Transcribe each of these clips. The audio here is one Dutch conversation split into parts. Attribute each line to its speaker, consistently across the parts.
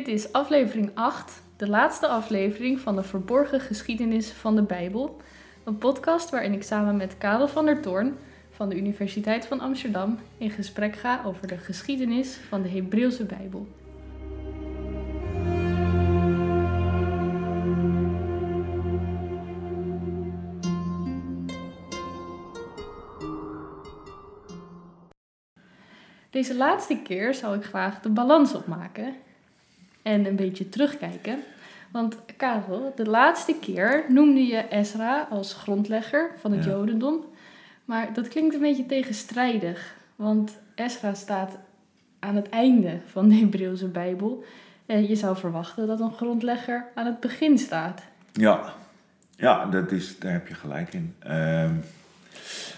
Speaker 1: Dit is aflevering 8, de laatste aflevering van de verborgen geschiedenis van de Bijbel. Een podcast waarin ik samen met Karel van der Toorn van de Universiteit van Amsterdam in gesprek ga over de geschiedenis van de Hebreeuwse Bijbel. Deze laatste keer zou ik graag de balans opmaken en een beetje terugkijken. Want Karel, de laatste keer noemde je Ezra als grondlegger van het
Speaker 2: Ja.
Speaker 1: Jodendom. Maar dat klinkt een beetje tegenstrijdig. Want Ezra staat aan het einde van de Hebreeuwse Bijbel. En je zou verwachten dat een grondlegger aan het begin staat.
Speaker 2: Ja, ja dat is, daar heb je gelijk in. Ehm,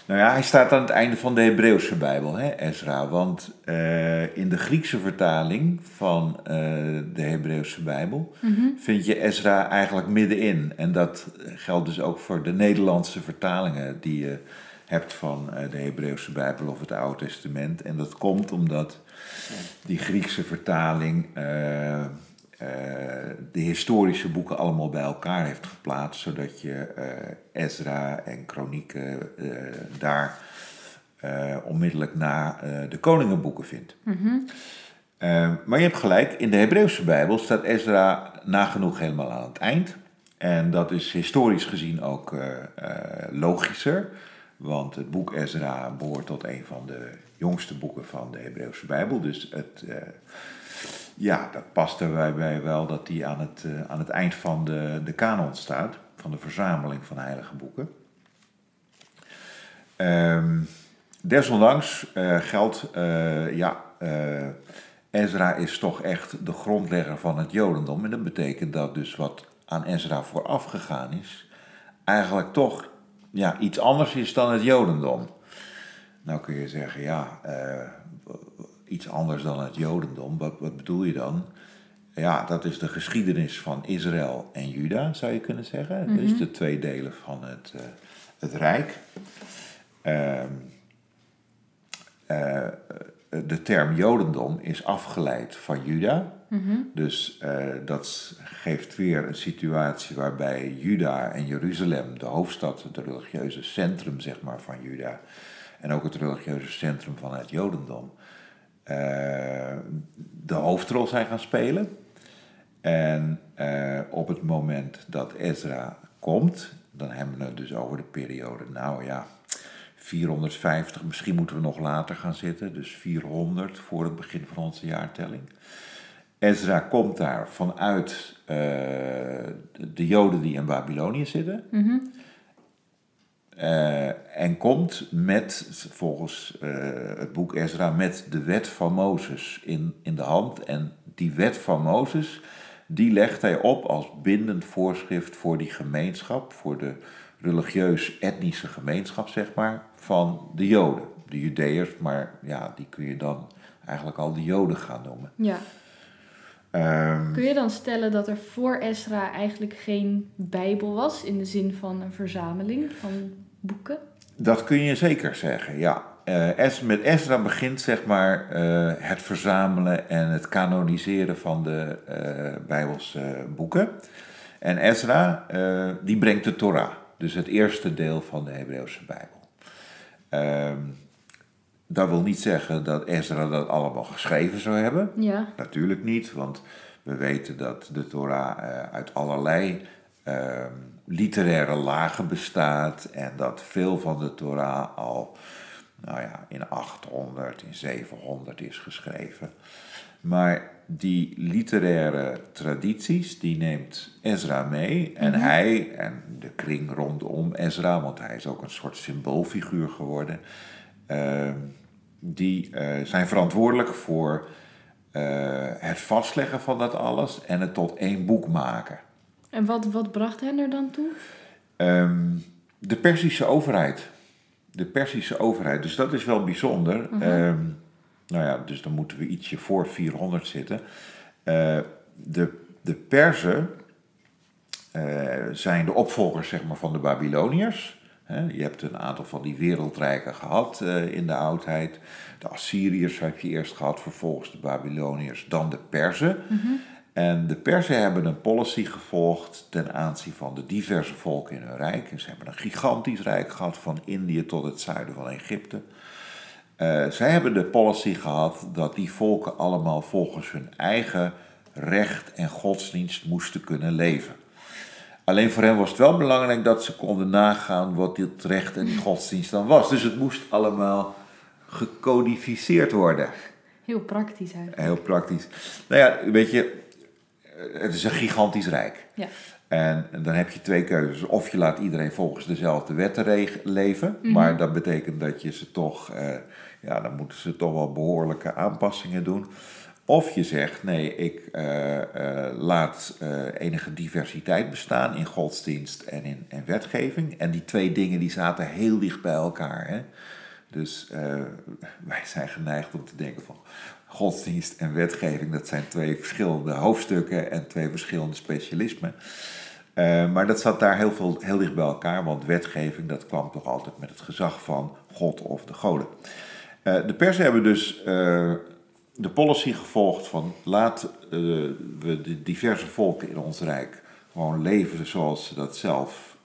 Speaker 2: nou ja, hij staat aan het einde van de Hebreeuwse Bijbel, hè, Ezra. Want eh, in de Griekse vertaling van eh, de Hebreeuwse Bijbel vind je Ezra eigenlijk middenin. En dat geldt dus ook voor de Nederlandse vertalingen die je hebt van eh, de Hebreeuwse Bijbel of het Oude Testament. En dat komt omdat die Griekse vertaling de historische boeken allemaal bij elkaar heeft geplaatst, zodat je eh, Ezra en Kronieken eh, daar eh, onmiddellijk na eh, de koningenboeken vindt. Eh, maar je hebt gelijk, in de Hebreeuwse Bijbel staat Ezra nagenoeg helemaal aan het eind. En dat is historisch gezien ook eh, eh, logischer, want het boek Ezra behoort tot een van de jongste boeken van de Hebreeuwse Bijbel. Dus het, eh, ja, dat past erbij bij wel dat die aan het, eh, aan het eind van de, de kanon staat, van de verzameling van heilige boeken. Ehm, desondanks eh, geldt, eh, ja, Ezra is toch echt de grondlegger van het Jodendom. En dat betekent dat dus wat aan Ezra vooraf gegaan is, eigenlijk toch ja, iets anders is dan het Jodendom. Nou kun je zeggen, ja, iets anders dan het Jodendom, wat, wat bedoel je dan? Ja, dat is de geschiedenis van Israël en Juda, zou je kunnen zeggen. Dat is de twee delen van het, eh, het Rijk. Ehm, eh, de term Jodendom is afgeleid van Juda. Dus eh, dat geeft weer een situatie waarbij Juda en Jeruzalem, de hoofdstad, het religieuze centrum zeg maar, van Juda, en ook het religieuze centrum van het Jodendom, de hoofdrol zijn gaan spelen. En eh, op het moment dat Ezra komt, dan hebben we het dus over de periode, nou ja, 450, misschien moeten we nog later gaan zitten, dus 400 voor het begin van onze jaartelling. Ezra komt daar vanuit eh, de- de Joden die in Babylonië zitten. Eh, en komt met, volgens eh, het boek Ezra, met de wet van Mozes in, in de hand. En die wet van Mozes, die legt hij op als bindend voorschrift voor die gemeenschap, voor de religieus-etnische gemeenschap, zeg maar, van de Joden. De Judeërs, maar ja, die kun je dan eigenlijk al de Joden gaan noemen.
Speaker 1: Ja.
Speaker 2: Ehm,
Speaker 1: Kun je dan stellen dat er voor Ezra eigenlijk geen Bijbel was in de zin van een verzameling van boeken?
Speaker 2: Dat kun je zeker zeggen, ja. Eh, Es- met Ezra begint zeg maar eh, het verzamelen en het kanoniseren van de eh, Bijbelse boeken. En Ezra, die brengt de Torah, dus het eerste deel van de Hebreeuwse Bijbel. Ehm, dat wil niet zeggen dat Ezra dat allemaal geschreven zou hebben.
Speaker 1: Ja.
Speaker 2: Natuurlijk niet, want we weten dat de Torah uit allerlei ehm, literaire lagen bestaat en dat veel van de Torah al nou ja, in 800, in 700 is geschreven. Maar die literaire tradities, die neemt Ezra mee. En hij en de kring rondom Ezra, want hij is ook een soort symboolfiguur geworden, ehm, die eh, zijn verantwoordelijk voor eh, het vastleggen van dat alles en het tot één boek maken.
Speaker 1: En wat, wat bracht hen er dan toe?
Speaker 2: Ehm, de Persische overheid. De Persische overheid. Dus dat is wel bijzonder. Ehm, nou ja, dus dan moeten we ietsje voor 400 zitten. Eh, de, de Perzen eh, zijn de opvolgers zeg maar, van de Babyloniërs. Je hebt een aantal van die wereldrijken gehad eh, in de oudheid. De Assyriërs heb je eerst gehad, vervolgens de Babyloniërs, dan de Perzen. En de Persen hebben een policy gevolgd ten aanzien van de diverse volken in hun rijk. En ze hebben een gigantisch rijk gehad van Indië tot het zuiden van Egypte. Uh, zij hebben de policy gehad dat die volken allemaal volgens hun eigen recht en godsdienst moesten kunnen leven. Alleen voor hen was het wel belangrijk dat ze konden nagaan wat dit recht en die godsdienst dan was. Dus het moest allemaal gecodificeerd worden.
Speaker 1: Heel praktisch eigenlijk.
Speaker 2: Heel praktisch. Nou ja, weet je, het is een gigantisch rijk.
Speaker 1: Ja.
Speaker 2: En dan heb je twee keuzes. Of je laat iedereen volgens dezelfde wetten leven. Mhm. Maar dat betekent dat je ze toch, eh, ja, dan moeten ze toch wel behoorlijke aanpassingen doen. Of je zegt, nee, ik uh, uh, laat enige diversiteit bestaan in godsdienst en in en wetgeving. En die twee dingen die zaten heel dicht bij elkaar. Hè? Dus wij zijn geneigd om te denken van, godsdienst en wetgeving, dat zijn twee verschillende hoofdstukken en twee verschillende specialismen. Uh, maar dat zat daar heel, veel, heel dicht bij elkaar, want wetgeving dat kwam toch altijd met het gezag van God of de goden. Uh, de persen hebben dus uh, de policy gevolgd van laat we de diverse volken in ons rijk gewoon leven zoals ze dat zelf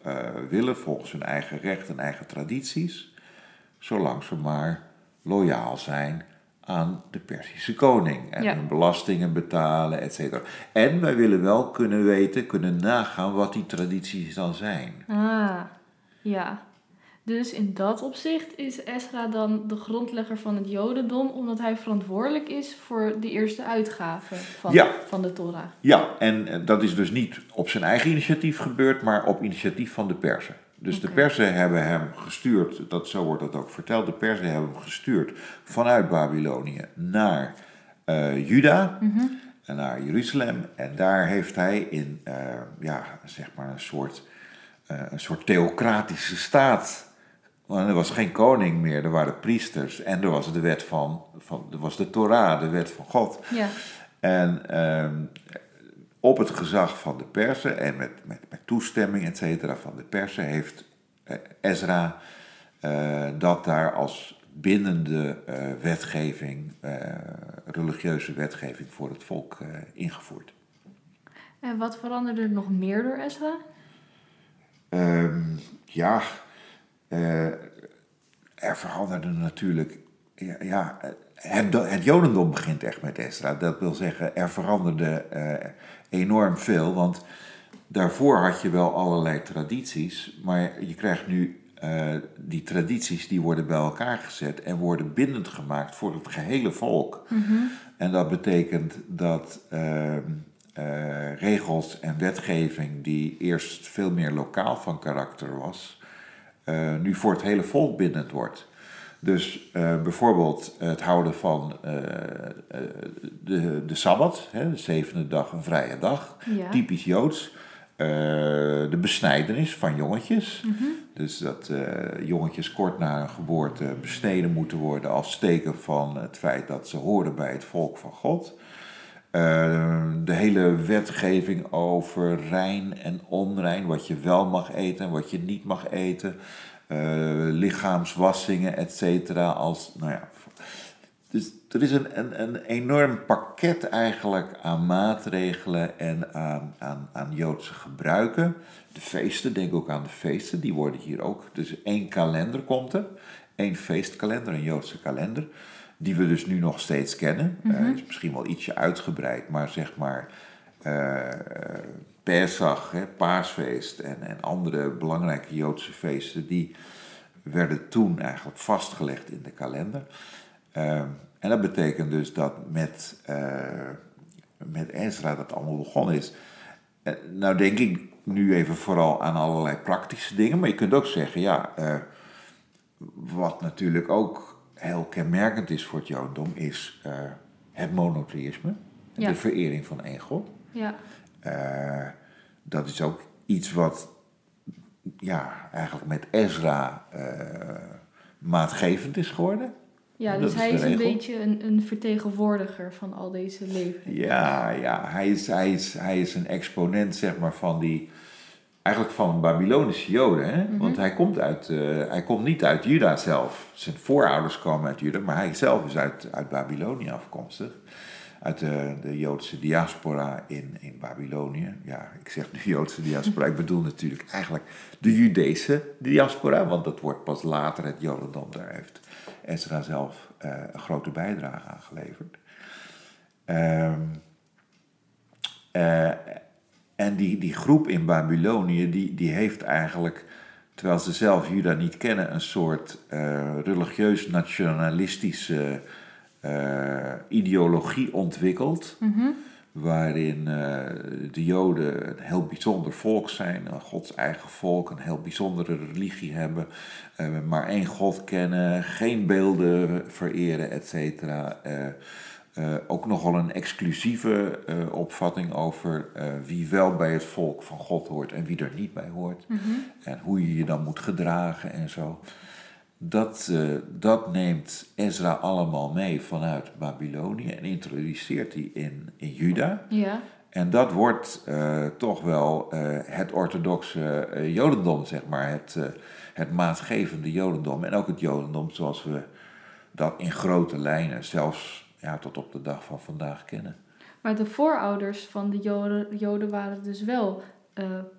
Speaker 2: willen, volgens hun eigen recht en eigen tradities, zolang ze maar loyaal zijn aan de Persische koning. En hun belastingen betalen, et cetera. En wij willen wel kunnen weten, kunnen nagaan wat die tradities dan zijn.
Speaker 1: Ah, ja. Dus in dat opzicht is Ezra dan de grondlegger van het Jodendom, omdat hij verantwoordelijk is voor de eerste uitgave van, van de Torah.
Speaker 2: Ja, en dat is dus niet op zijn eigen initiatief gebeurd, maar op initiatief van de Persen. Dus de persen hebben hem gestuurd, dat, zo wordt dat ook verteld, de persen hebben hem gestuurd vanuit Babylonië naar uh, Juda mhm. en naar Jeruzalem. En daar heeft hij in, uh, ja, zeg maar een soort, uh, een soort theocratische staat. Want er was geen koning meer, er waren priesters en er was de wet van, van er was de Torah, de wet van God.
Speaker 1: Ja.
Speaker 2: En uh, op het gezag van de persen en met, met, met toestemming et cetera, van de persen heeft eh, Ezra uh, dat daar als bindende uh, wetgeving, religieuze wetgeving voor het volk ingevoerd.
Speaker 1: En wat veranderde er nog meer door Ezra?
Speaker 2: Um, ja, er veranderde natuurlijk ja, ja het, het, Jodendom begint echt met Ezra. Dat wil zeggen, er veranderde enorm veel. Want daarvoor had je wel allerlei tradities, maar je krijgt nu uh, die tradities die worden bij elkaar gezet en worden bindend gemaakt voor het gehele volk.
Speaker 1: Mm
Speaker 2: En dat betekent dat uh, uh, regels en wetgeving die eerst veel meer lokaal van karakter was, nu voor het hele volk bindend wordt. Dus uh, bijvoorbeeld het houden van uh, de, de Sabbat, hè, de zevende dag een vrije dag,
Speaker 1: ja.
Speaker 2: typisch Joods. de besnijdenis van jongetjes.
Speaker 1: Mm -hmm.
Speaker 2: Dus dat jongetjes kort na hun geboorte besneden moeten worden als teken van het feit dat ze horen bij het volk van God. de hele wetgeving over rein en onrein, wat je wel mag eten en wat je niet mag eten. Uh, lichaamswassingen, et cetera. Als, nou ja, dus er is een, een, een enorm pakket eigenlijk aan maatregelen en aan, aan, aan Joodse gebruiken. De feesten, denk ook aan de feesten, die worden hier ook. Dus één kalender komt er, één feestkalender, een Joodse kalender, die we dus nu nog steeds kennen. Mm -hmm. uh, is misschien wel ietsje uitgebreid, maar zeg maar. Uh, Pesach, hè, paasfeest en, en andere belangrijke Joodse feesten, die werden toen eigenlijk vastgelegd in de kalender. Uh, en dat betekent dus dat met, uh, met Ezra dat allemaal begonnen is. Uh, nou denk ik nu even vooral aan allerlei praktische dingen, maar je kunt ook zeggen, ja, wat natuurlijk ook heel kenmerkend is voor het Jodendom, is het monotheïsme,
Speaker 1: ja.
Speaker 2: de verering van één God.
Speaker 1: Ja.
Speaker 2: Uh, dat is ook iets wat ja, eigenlijk met Ezra uh, maatgevend is geworden.
Speaker 1: Ja, dus hij is, is een beetje een, een vertegenwoordiger van al deze leven.
Speaker 2: Ja, ja hij, is, hij, is, hij is een exponent zeg maar, van die, eigenlijk van Babylonische Joden. Hè? Mm -hmm. Want hij komt, uit, uh, hij komt niet uit Juda zelf. Zijn voorouders komen uit Juda, maar hij zelf is uit, uit Babylonië afkomstig. Uit de, de Joodse diaspora in, in Babylonië. Ja, ik zeg nu Joodse diaspora, ik bedoel natuurlijk eigenlijk de Judese diaspora, want dat wordt pas later het Jodendom. Daar heeft Ezra zelf uh, een grote bijdrage aan geleverd. Um, uh, en die, die groep in Babylonië, die, die heeft eigenlijk, terwijl ze zelf Juda niet kennen, een soort uh, religieus nationalistische uh, ideologie ontwikkeld.
Speaker 1: Mhm.
Speaker 2: Waarin uh, de Joden een heel bijzonder volk zijn, een Gods eigen volk, een heel bijzondere religie hebben, maar één God kennen, geen beelden vereren, et cetera. Ook nogal een exclusieve opvatting over wie wel bij het volk van God hoort en wie er niet bij hoort.
Speaker 1: Mhm.
Speaker 2: En hoe je je dan moet gedragen en zo. Dat, dat neemt Ezra allemaal mee vanuit Babylonië en introduceert hij in, in Juda.
Speaker 1: Ja.
Speaker 2: En dat wordt toch wel het orthodoxe Jodendom, zeg maar. Het, het maatgevende Jodendom. En ook het Jodendom zoals we dat in grote lijnen, zelfs ja, tot op de dag van vandaag kennen.
Speaker 1: Maar de voorouders van de Joden, Joden waren dus wel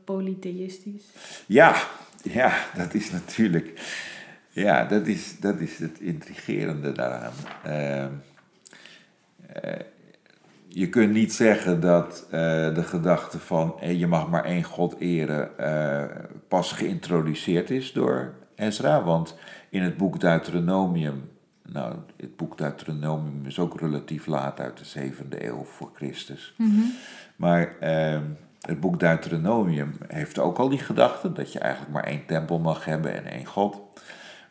Speaker 1: polytheïstisch.
Speaker 2: Ja, ja, dat is natuurlijk. Ja, dat is, dat is het intrigerende daaraan. Uh, uh, je kunt niet zeggen dat de gedachte van je mag maar één God eren pas geïntroduceerd is door Ezra. Want in het boek Deuteronomium nou, het boek Deuteronomium is ook relatief laat uit de zevende eeuw voor Christus.
Speaker 1: Mm
Speaker 2: Maar eh, het boek Deuteronomium heeft ook al die gedachte dat je eigenlijk maar één tempel mag hebben en één God.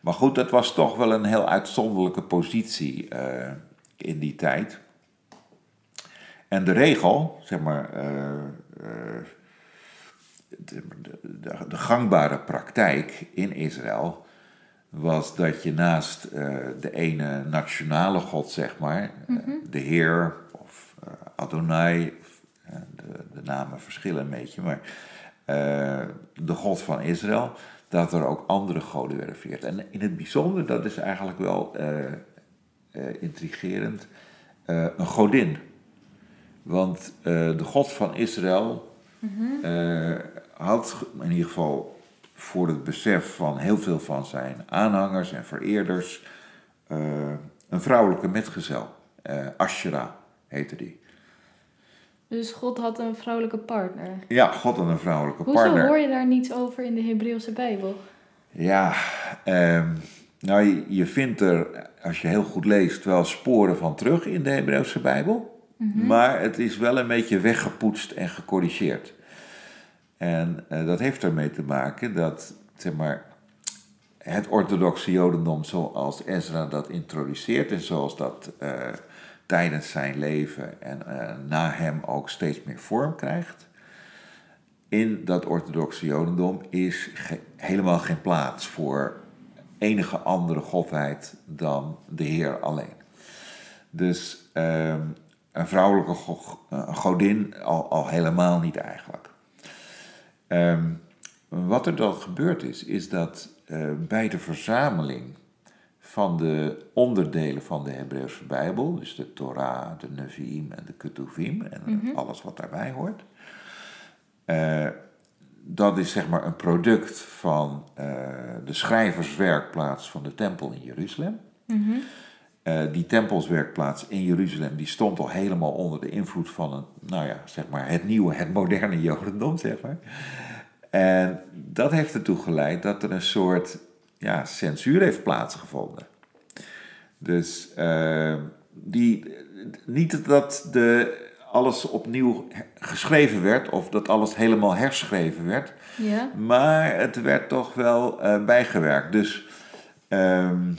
Speaker 2: Maar goed, dat was toch wel een heel uitzonderlijke positie uh, in die tijd. En de regel, zeg maar, uh, de, de, de, gangbare praktijk in Israël was dat je naast uh, de ene nationale god, zeg maar,
Speaker 1: mm
Speaker 2: uh, de Heer of Adonai, de, de, namen verschillen een beetje, maar de God van Israël, dat er ook andere goden werden vereerd. En in het bijzonder, dat is eigenlijk wel intrigerend, een godin. Want de God van Israël
Speaker 1: mm -hmm.
Speaker 2: had in ieder geval voor het besef van heel veel van zijn aanhangers en vereerders een vrouwelijke metgezel. Ashera heette die.
Speaker 1: Dus God had een vrouwelijke partner?
Speaker 2: Ja, God had een vrouwelijke
Speaker 1: Hoezo
Speaker 2: partner.
Speaker 1: Hoezo hoor je daar niets over in de Hebreeuwse Bijbel?
Speaker 2: Ja, um, nou je, je, vindt er, als je heel goed leest, wel sporen van terug in de Hebreeuwse Bijbel.
Speaker 1: Mm -hmm.
Speaker 2: Maar het is wel een beetje weggepoetst en gecorrigeerd. En uh, dat heeft ermee te maken dat zeg maar, het orthodoxe Jodendom zoals Ezra dat introduceert en zoals dat uh, tijdens zijn leven en uh, na hem ook steeds meer vorm krijgt. In dat orthodoxe Jodendom is helemaal geen plaats voor enige andere godheid dan de Heer alleen. Dus een vrouwelijke godin al, al helemaal niet eigenlijk. Um, wat er dan gebeurd is, is dat uh, bij de verzameling van de onderdelen van de Hebreeuwse Bijbel, dus de Torah, de Nevi'im en de Ketuvim en
Speaker 1: mm -hmm.
Speaker 2: alles wat daarbij hoort, uh, dat is zeg maar een product van uh, de schrijverswerkplaats van de tempel in Jeruzalem.
Speaker 1: Mm -hmm.
Speaker 2: Uh, die tempelswerkplaats in Jeruzalem, die stond al helemaal onder de invloed van een, nou ja, zeg maar het nieuwe, het moderne Jodendom, zeg maar. En dat heeft ertoe geleid dat er een soort ja, censuur heeft plaatsgevonden. Dus uh, die, niet dat de, alles opnieuw geschreven werd of dat alles helemaal herschreven werd,
Speaker 1: ja.
Speaker 2: maar het werd toch wel uh, bijgewerkt. Dus um,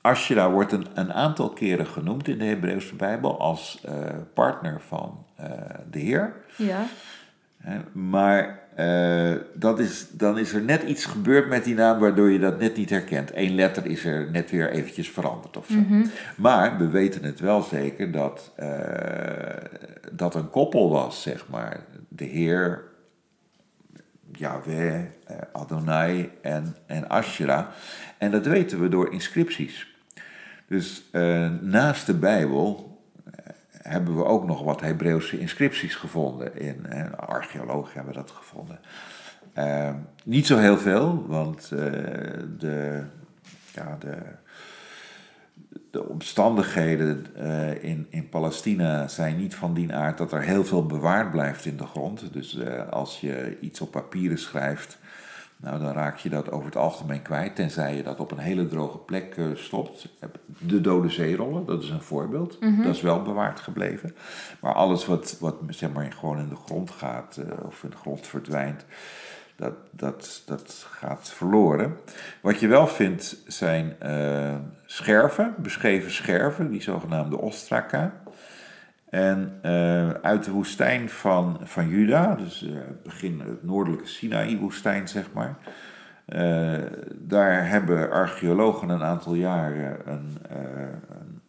Speaker 2: Ashera wordt een, een, aantal keren genoemd in de Hebreeuwse Bijbel als uh, partner van uh, de Heer.
Speaker 1: Ja.
Speaker 2: Maar uh, dat is, dan is er net iets gebeurd met die naam waardoor je dat net niet herkent. Eén letter is er net weer eventjes veranderd of zo.
Speaker 1: Mm -hmm.
Speaker 2: Maar we weten het wel zeker dat uh, dat een koppel was, zeg maar. De Heer, Yahweh, uh, Adonai en, en Ashera. En dat weten we door inscripties. Dus naast de Bijbel hebben we ook nog wat Hebreeuwse inscripties gevonden. In, en archeologen hebben dat gevonden. Ehm, niet zo heel veel, want de, ja, de, de omstandigheden uh, in, in Palestina zijn niet van die aard dat er heel veel bewaard blijft in de grond. Dus uh, als je iets op papieren schrijft, nou, dan raak je dat over het algemeen kwijt, tenzij je dat op een hele droge plek uh, stopt. De dode zeerollen, dat is een voorbeeld. Mm -hmm. Dat is wel bewaard gebleven. Maar alles wat, wat zeg maar, gewoon in de grond gaat of in de grond verdwijnt, dat, dat, dat gaat verloren. Wat je wel vindt zijn uh, scherven, beschreven scherven, die zogenaamde ostraka. En uh, uit de woestijn van, van Juda, dus uh, begin het noordelijke Sinaï-woestijn, zeg maar. daar hebben archeologen een aantal jaren een, een,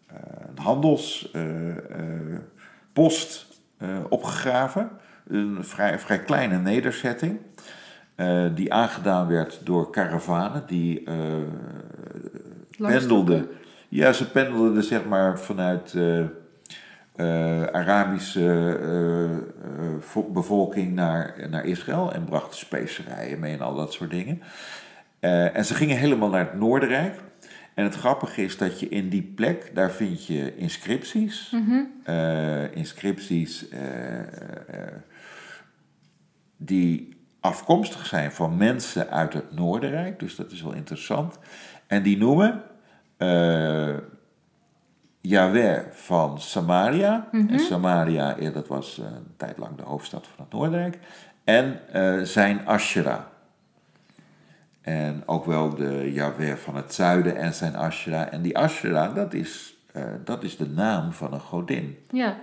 Speaker 2: een handelspost opgegraven. Een vrij, vrij kleine nederzetting. Die aangedaan werd door karavanen die pendelden. Ja, ze pendelden zeg maar vanuit uh, Arabische bevolking naar, naar Israël en brachten specerijen mee en al dat soort dingen. en ze gingen helemaal naar het Noorderrijk. En het grappige is dat je in die plek, daar vind je inscripties. Mm -hmm. inscripties die afkomstig zijn van mensen uit het Noorderrijk, dus dat is wel interessant. En die noemen uh, Yahweh van Samaria. Mm En Samaria, dat was uh, een tijd lang de hoofdstad van het Noorderrijk. En uh, zijn Asherah. En ook wel de Yahweh van het zuiden en zijn Asherah. En die Asherah, dat is, dat is de naam van een godin.
Speaker 1: Ja.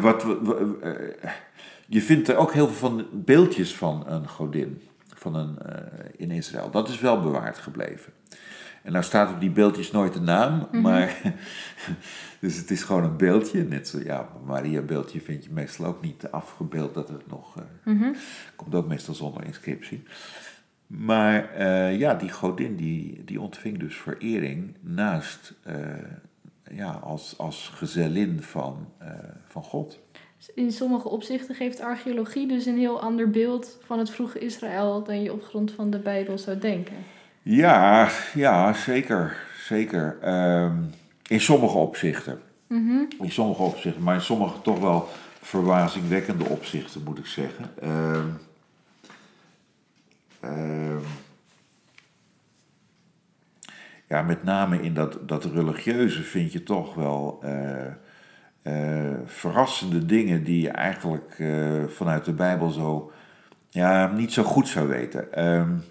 Speaker 2: wat, je vindt er ook heel veel van beeldjes van een godin van een, uh, in Israël. Dat is wel bewaard gebleven. En nou staat op die beeldjes nooit de naam, mm -hmm. maar. dus het is gewoon een beeldje. Net zo, ja, Maria-beeldje vind je meestal ook niet afgebeeld dat het nog. Uh, mm -hmm. Komt ook meestal zonder inscriptie. Maar uh, ja, die godin die, die ontving dus verering naast. ja, als, als gezellin van, van God
Speaker 1: in sommige opzichten geeft archeologie dus een heel ander beeld van het vroege Israël dan je op grond van de Bijbel zou denken.
Speaker 2: Ja, ja zeker. zeker. Um, in sommige opzichten. Mm -hmm. In sommige opzichten, maar in sommige toch wel verbazingwekkende opzichten, moet ik zeggen. Um, um, ja, met name in dat, dat religieuze vind je toch wel. Uh, uh, verrassende dingen die je eigenlijk uh, vanuit de Bijbel zo ja, niet zo goed zou weten. Um,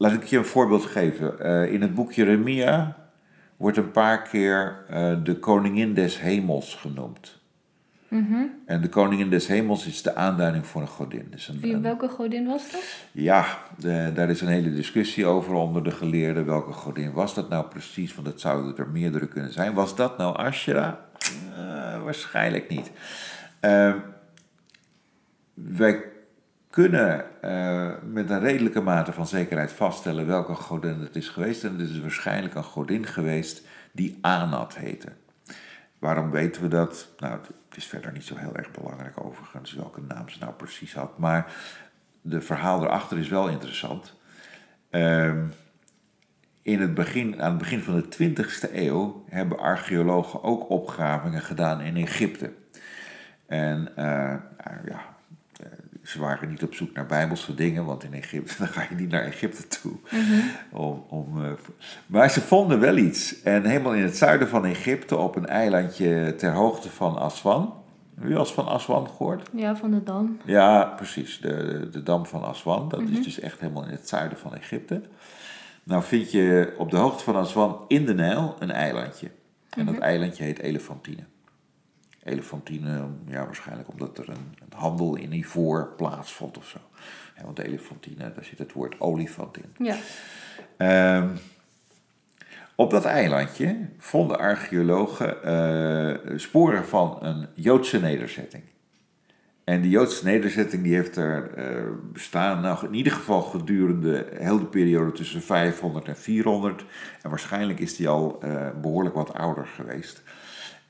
Speaker 2: laat ik je een voorbeeld geven. Uh, in het boek Jeremia wordt een paar keer de koningin des hemels genoemd. Mm -hmm. En de koningin des hemels is de aanduiding voor een godin. Dus een,
Speaker 1: Wie, welke godin was dat?
Speaker 2: Ja, de, daar is een hele discussie over onder de geleerden. Welke godin was dat nou precies? Want het zouden er meerdere kunnen zijn. Was dat nou Asherah? Uh, waarschijnlijk niet. Uh, wij kunnen uh, met een redelijke mate van zekerheid vaststellen welke godin het is geweest. En het is waarschijnlijk een godin geweest die Anat heette. Waarom weten we dat? Nou, het is verder niet zo heel erg belangrijk overigens welke naam ze nou precies had. Maar de verhaal erachter is wel interessant. Uh, in het begin, aan het begin van de 20e eeuw hebben archeologen ook opgravingen gedaan in Egypte. En uh, ja, eh, ze waren niet op zoek naar bijbelse dingen, want in Egypte dan ga je niet naar Egypte toe. Mm -hmm. om, om, uh, maar ze vonden wel iets. En helemaal in het zuiden van Egypte, op een eilandje ter hoogte van Aswan. Heb je wel eens van Aswan gehoord?
Speaker 1: Ja, van de dam.
Speaker 2: Ja, precies. De, de, dam van Aswan. Dat mm -hmm. is dus echt helemaal in het zuiden van Egypte. Nou vind je op de hoogte van Aswan in de Nijl een eilandje. En dat mm -hmm. eilandje heet Elefantine. Elefantine, ja, waarschijnlijk omdat er een, een handel in ivoor plaatsvond of zo. Ja, want Elefantine, daar zit het woord olifant in.
Speaker 1: Ja.
Speaker 2: Um, op dat eilandje vonden archeologen uh, sporen van een Joodse nederzetting. En die Joodse nederzetting die heeft er uh, bestaan, nou, in ieder geval gedurende heel de periode tussen 500 en 400. En waarschijnlijk is die al uh, behoorlijk wat ouder geweest.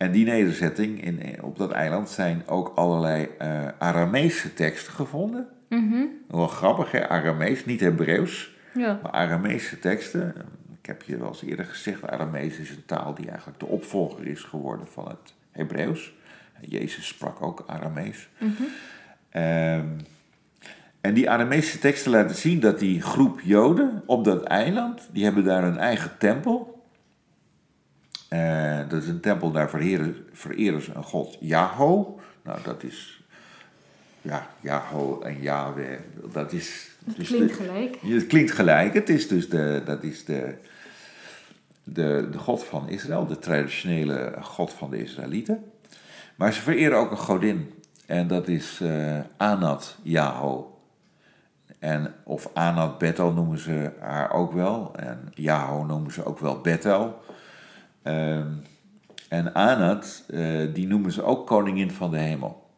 Speaker 2: En die nederzetting in, op dat eiland zijn ook allerlei uh, Arameese teksten gevonden.
Speaker 1: Mhm.
Speaker 2: Wel grappig, hè? Aramees, niet Hebreeuws,
Speaker 1: Ja.
Speaker 2: maar Arameese teksten. Ik heb je wel eens eerder gezegd, Aramees is een taal die eigenlijk de opvolger is geworden van het Hebreeuws. Jezus sprak ook Aramees.
Speaker 1: Mhm.
Speaker 2: Ehm, en die Aramese teksten laten zien dat die groep Joden op dat eiland, die hebben daar een eigen tempel. Eh, dat is een tempel, daar vereren, vereren ze een god Jaho. Nou, dat is, ja, Jaho en Yahweh, dat is...
Speaker 1: Het
Speaker 2: dus
Speaker 1: klinkt
Speaker 2: de-
Speaker 1: gelijk.
Speaker 2: het klinkt gelijk. Het is dus de, dat is de, de, de God van Israël, de traditionele God van de Israëlieten. Maar ze vereren ook een godin. En dat is eh, Anat Jaho. En, of Anat Bethel noemen ze haar ook wel. En Jaho noemen ze ook wel Bethel. Ehm, en Anat, eh, die noemen ze ook koningin van de hemel.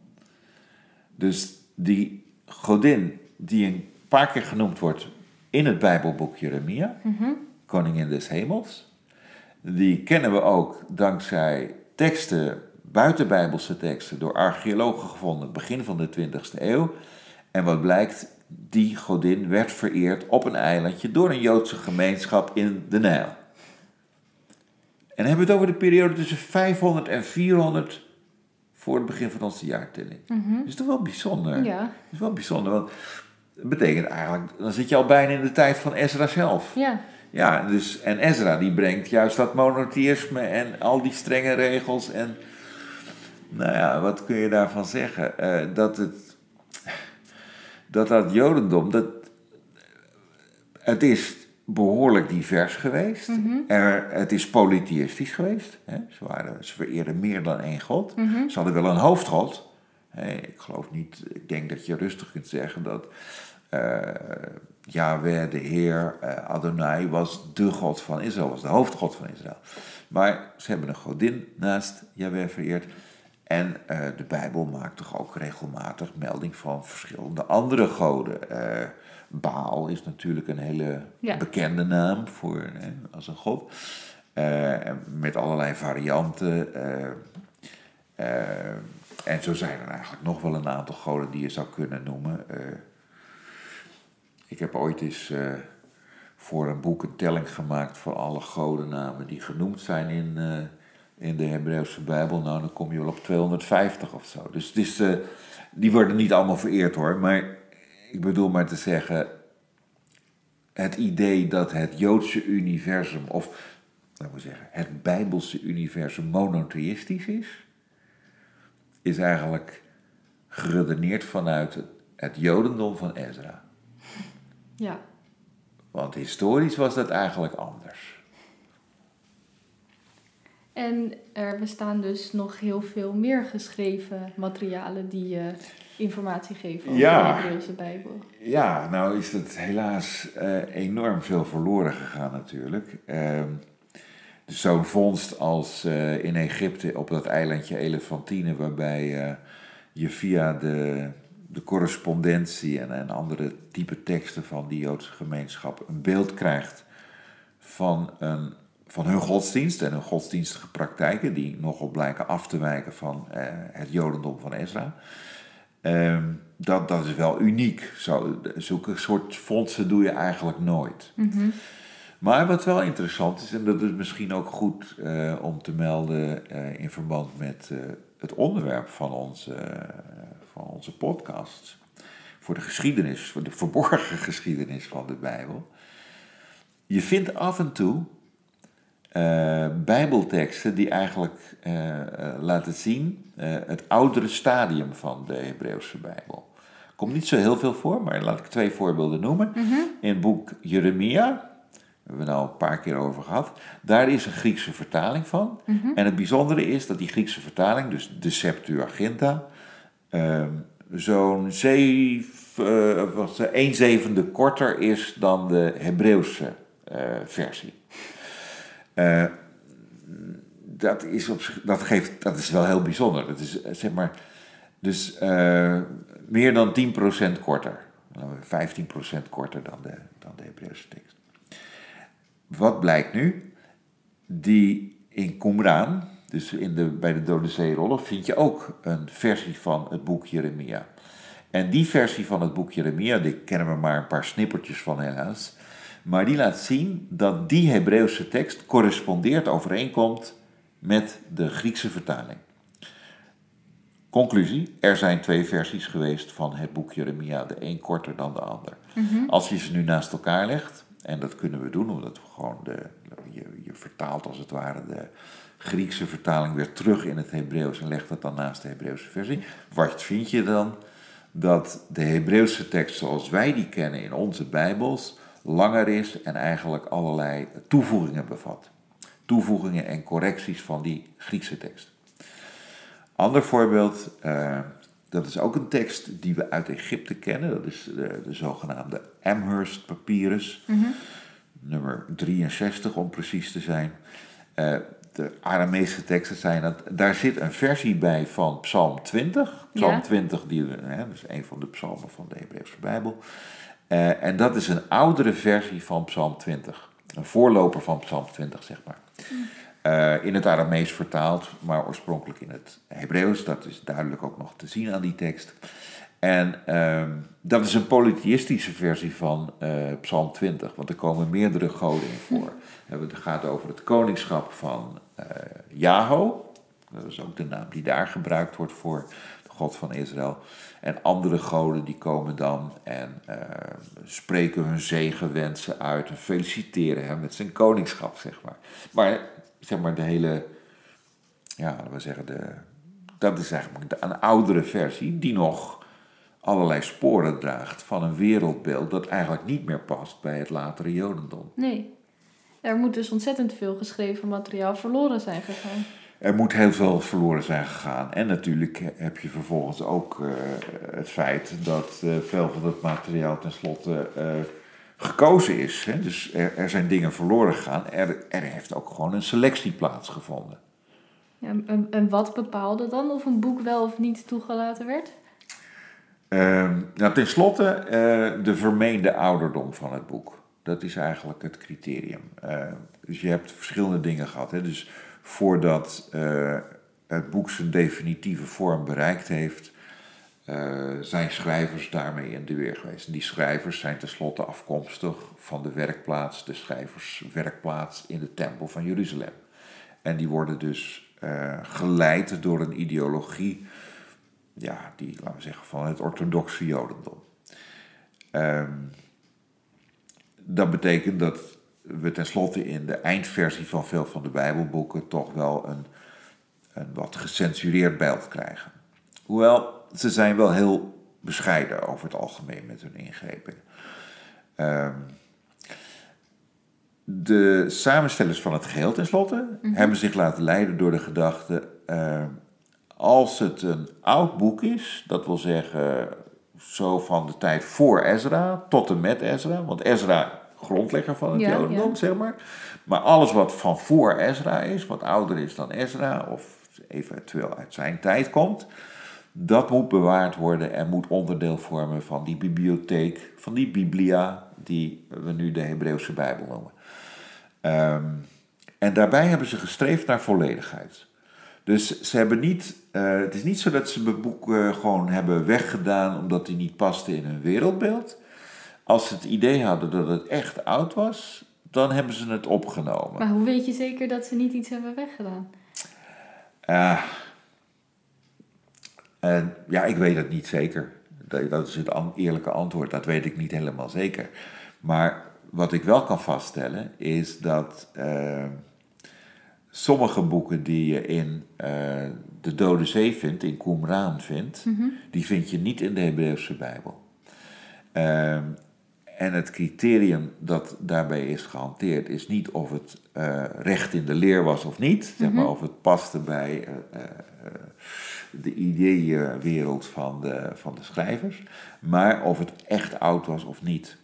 Speaker 2: Dus die godin die een paar keer genoemd wordt in het Bijbelboek Jeremia,
Speaker 1: Mhm.
Speaker 2: koningin des hemels, die kennen we ook dankzij teksten, buitenbijbelse teksten, door archeologen gevonden, begin van de 20e eeuw. En wat blijkt, die godin werd vereerd op een eilandje door een Joodse gemeenschap in de Nijl. En dan hebben we het over de periode tussen 500 en 400 voor het begin van onze jaartelling. Dat is toch wel bijzonder?
Speaker 1: Ja.
Speaker 2: Dat is wel bijzonder, want dat betekent eigenlijk, dan zit je al bijna in de tijd van Ezra zelf.
Speaker 1: Ja.
Speaker 2: Ja, dus, en Ezra die brengt juist dat monotheïsme en al die strenge regels. En nou ja, wat kun je daarvan zeggen? Eh, dat het, dat dat jodendom, dat, het is behoorlijk divers geweest. er, het is polytheïstisch geweest. Hè? Ze, waren, ze vereerden meer dan één god. Ze hadden wel een hoofdgod. Ik geloof niet, ik denk dat je rustig kunt zeggen dat eh Yahweh, de Heer, eh, Adonai, was de God van Israël, was de hoofdgod van Israël. Maar ze hebben een godin naast Yahweh vereerd. En eh, de Bijbel maakt toch ook regelmatig melding van verschillende andere goden. Baal is natuurlijk een hele
Speaker 1: Ja.
Speaker 2: bekende naam voor, als een god. Eh, met allerlei varianten. eh, eh, en zo zijn er eigenlijk nog wel een aantal goden die je zou kunnen noemen. Ik heb ooit eens voor een boek een telling gemaakt van alle godennamen die genoemd zijn in, in de Hebreeuwse Bijbel. Nou, dan kom je wel op 250 of zo. Dus het is, die worden niet allemaal vereerd hoor. Maar ik bedoel maar te zeggen, het idee dat het Joodse universum, of laten we zeggen, het Bijbelse universum monotheïstisch is, is eigenlijk geredeneerd vanuit het, Jodendom van Ezra.
Speaker 1: Ja.
Speaker 2: Want historisch was dat eigenlijk anders.
Speaker 1: En er bestaan dus nog heel veel meer geschreven materialen die eh, informatie geven over
Speaker 2: Ja.
Speaker 1: de Hebreeuwse Bijbel.
Speaker 2: Ja, nou is het helaas eh, enorm veel verloren gegaan natuurlijk. Ehm, dus zo'n vondst als eh, in Egypte op dat eilandje Elefantine, waarbij je via de, de correspondentie en, en andere type teksten van die Joodse gemeenschap een beeld krijgt van, een, van hun godsdienst en hun godsdienstige praktijken, die nogal blijken af te wijken van eh, het Jodendom van Ezra. Ehm, dat, dat is wel uniek. Zo, zulke soort fondsen doe je eigenlijk nooit.
Speaker 1: Mhm.
Speaker 2: Maar wat wel interessant is, en dat is misschien ook goed eh, om te melden eh, in verband met eh, het onderwerp van onze, van onze podcast, voor de geschiedenis, voor de verborgen geschiedenis van de Bijbel. Je vindt af en toe eh, Bijbelteksten die eigenlijk eh, eh, laten zien het oudere stadium van de Hebreeuwse Bijbel. Komt niet zo heel veel voor, maar laat ik twee voorbeelden noemen. In het boek Jeremia, daar hebben we nou een paar keer over gehad, daar is een Griekse vertaling van. En het bijzondere is dat die Griekse vertaling, dus de Septuaginta, ehm, zo'n zeven, wat, eh, een zevende korter is dan de Hebreeuwse versie. Eh, dat, is op, dat, geeft, dat is wel heel bijzonder. Dat is eh, zeg maar, dus eh, meer dan 10% korter. Laten we 15% korter dan de, dan de Hebreeuwse tekst. Wat blijkt nu? Die in Qumran, Dus in de, bij de Dode Zeerollen vind je ook een versie van het boek Jeremia. En die versie van het boek Jeremia, die kennen we maar een paar snippertjes van helaas. Maar die laat zien dat die Hebreeuwse tekst correspondeert, overeenkomt met de Griekse vertaling. Conclusie, er zijn twee versies geweest van het boek Jeremia, de een korter dan de ander. Als je ze nu naast elkaar legt, en dat kunnen we doen omdat we gewoon de, je, je vertaalt als het ware de Griekse vertaling weer terug in het Hebreeuws en legt dat dan naast de Hebreeuwse versie. Wat vind je dan? Dat de Hebreeuwse tekst zoals wij die kennen in onze Bijbels langer is en eigenlijk allerlei toevoegingen bevat. Toevoegingen en correcties van die Griekse tekst. Ander voorbeeld, uh, dat is ook een tekst die we uit Egypte kennen. Dat is de, de zogenaamde Amherst Papyrus, nummer 63 om precies te zijn. Uh, de Aramese teksten zijn dat. Daar zit een versie bij van Psalm 20. Psalm
Speaker 1: Ja.
Speaker 2: 20, die, hè, dat is een van de psalmen van de Hebreeuwse Bijbel. Eh, en dat is een oudere versie van Psalm 20. Een voorloper van Psalm 20, zeg maar. Eh, in het Aramees vertaald, maar oorspronkelijk in het Hebreeuws. Dat is duidelijk ook nog te zien aan die tekst. En ehm, dat is een polytheïstische versie van eh, Psalm 20, want er komen meerdere goden in voor. Het gaat over het koningschap van Jaho. Dat is ook de naam die daar gebruikt wordt voor God van Israël. En andere goden die komen dan en eh, spreken hun zegenwensen uit en feliciteren hem met zijn koningschap, zeg maar. Maar zeg maar de hele, ja, laten we zeggen, de, dat is eigenlijk een oudere versie die nog allerlei sporen draagt van een wereldbeeld dat eigenlijk niet meer past bij het latere Jodendom.
Speaker 1: Nee. Er moet dus ontzettend veel geschreven materiaal verloren zijn gegaan.
Speaker 2: Er moet heel veel verloren zijn gegaan. En natuurlijk heb je vervolgens ook eh, het feit dat eh, veel van het materiaal tenslotte eh, gekozen is. Hè? Dus er, er zijn dingen verloren gegaan. Er, er heeft ook gewoon een selectie plaatsgevonden.
Speaker 1: Ja, en, en wat bepaalde dan of een boek wel of niet toegelaten werd?
Speaker 2: Ehm nou, ten slotte eh, de vermeende ouderdom van het boek. Dat is eigenlijk het criterium. Eh, dus je hebt verschillende dingen gehad. Hè? Dus voordat eh, het boek zijn definitieve vorm bereikt heeft, eh, zijn schrijvers daarmee in de weer geweest. Die schrijvers zijn tenslotte afkomstig van de werkplaats, de schrijverswerkplaats in de Tempel van Jeruzalem. En die worden dus eh, geleid door een ideologie ja, die, laten we zeggen, van het orthodoxe Jodendom. Ehm, dat betekent dat we tenslotte in de eindversie van veel van de Bijbelboeken toch wel een, een wat gecensureerd beeld krijgen. Hoewel, ze zijn wel heel bescheiden over het algemeen met hun ingrepen. Ehm, de samenstellers van het geheel tenslotte hebben zich laten leiden door de gedachte... ehm, als het een oud boek is, dat wil zeggen zo van de tijd voor Ezra tot en met Ezra, want Ezra grondlegger van het
Speaker 1: Ja,
Speaker 2: Jodendom,
Speaker 1: ja.
Speaker 2: zeg maar. Maar alles wat van voor Ezra is, wat ouder is dan Ezra, of eventueel uit zijn tijd komt, dat moet bewaard worden en moet onderdeel vormen van die bibliotheek, van die Biblia, die we nu de Hebreeuwse Bijbel noemen. Ehm, en daarbij hebben ze gestreefd naar volledigheid. Dus ze hebben niet, eh, het is niet zo dat ze het boek eh, gewoon hebben weggedaan omdat die niet paste in hun wereldbeeld. Als ze het idee hadden dat het echt oud was, dan hebben ze het opgenomen.
Speaker 1: Maar hoe weet je zeker dat ze niet iets hebben weggedaan?
Speaker 2: En ja, ik weet het niet zeker. Dat, dat is het an- eerlijke antwoord. Dat weet ik niet helemaal zeker. Maar wat ik wel kan vaststellen is dat eh, sommige boeken die je in eh, de Dode Zee vindt, in Qumran vindt, die vind je niet in de Hebreeuwse Bijbel. En het criterium dat daarbij is gehanteerd is niet of het eh, recht in de leer was of niet, zeg maar of het paste bij eh, eh, de ideeënwereld van de, van de schrijvers, maar of het echt oud was of niet.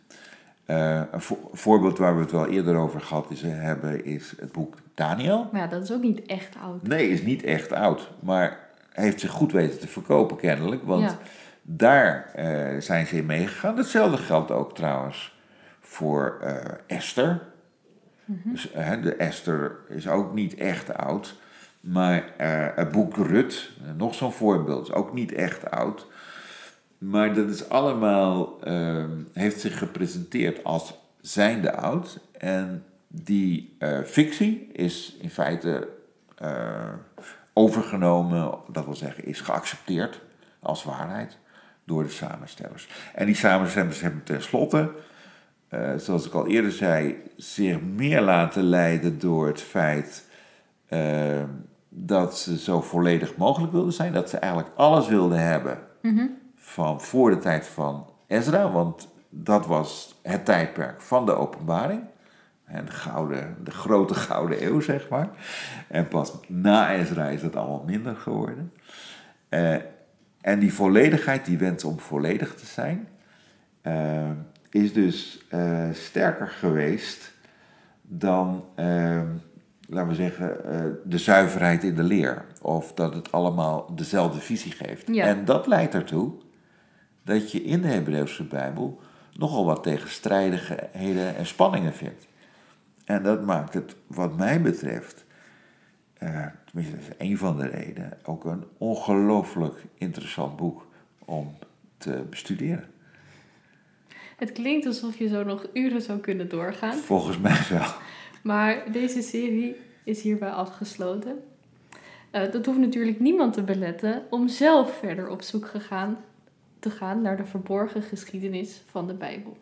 Speaker 2: Een vo- voorbeeld waar we het wel eerder over gehad is, hebben is het boek Daniel.
Speaker 1: Maar ja, dat is ook niet echt oud.
Speaker 2: Nee, is niet echt oud, maar heeft zich goed weten te verkopen kennelijk. Want
Speaker 1: Ja.
Speaker 2: Daar eh, zijn ze in meegegaan. Hetzelfde geldt ook trouwens voor eh, Esther. Dus, eh, de Esther is ook niet echt oud. Maar het boek Rut, nog zo'n voorbeeld, is ook niet echt oud. Maar dat is allemaal, ehm, heeft zich gepresenteerd als zijnde oud. En die fictie is in feite overgenomen, dat wil zeggen, is geaccepteerd als waarheid door de samenstellers. En die samenstellers hebben tenslotte, uh, zoals ik al eerder zei, zich meer laten leiden door het feit dat ze zo volledig mogelijk wilden zijn. Dat ze eigenlijk alles wilden hebben
Speaker 1: Mhm.
Speaker 2: van voor de tijd van Ezra, want dat was het tijdperk van de openbaring. En de, gouden, de grote gouden eeuw, zeg maar. En pas na Ezra is het allemaal minder geworden. Eh, en die volledigheid, die wens om volledig te zijn, eh, is dus eh, sterker geweest dan, eh, laten we zeggen, eh, de zuiverheid in de leer. Of dat het allemaal dezelfde visie geeft.
Speaker 1: Ja.
Speaker 2: En dat leidt ertoe dat je in de Hebreeuwse Bijbel nogal wat tegenstrijdigheden en spanningen vindt. En dat maakt het, wat mij betreft, tenminste dat is een van de redenen, ook een ongelooflijk interessant boek om te bestuderen.
Speaker 1: Het klinkt alsof je zo nog uren zou kunnen doorgaan.
Speaker 2: Volgens mij wel.
Speaker 1: Maar deze serie is hierbij afgesloten. Eh, dat hoeft natuurlijk niemand te beletten om zelf verder op zoek gegaan, te gaan naar de verborgen geschiedenis van de Bijbel.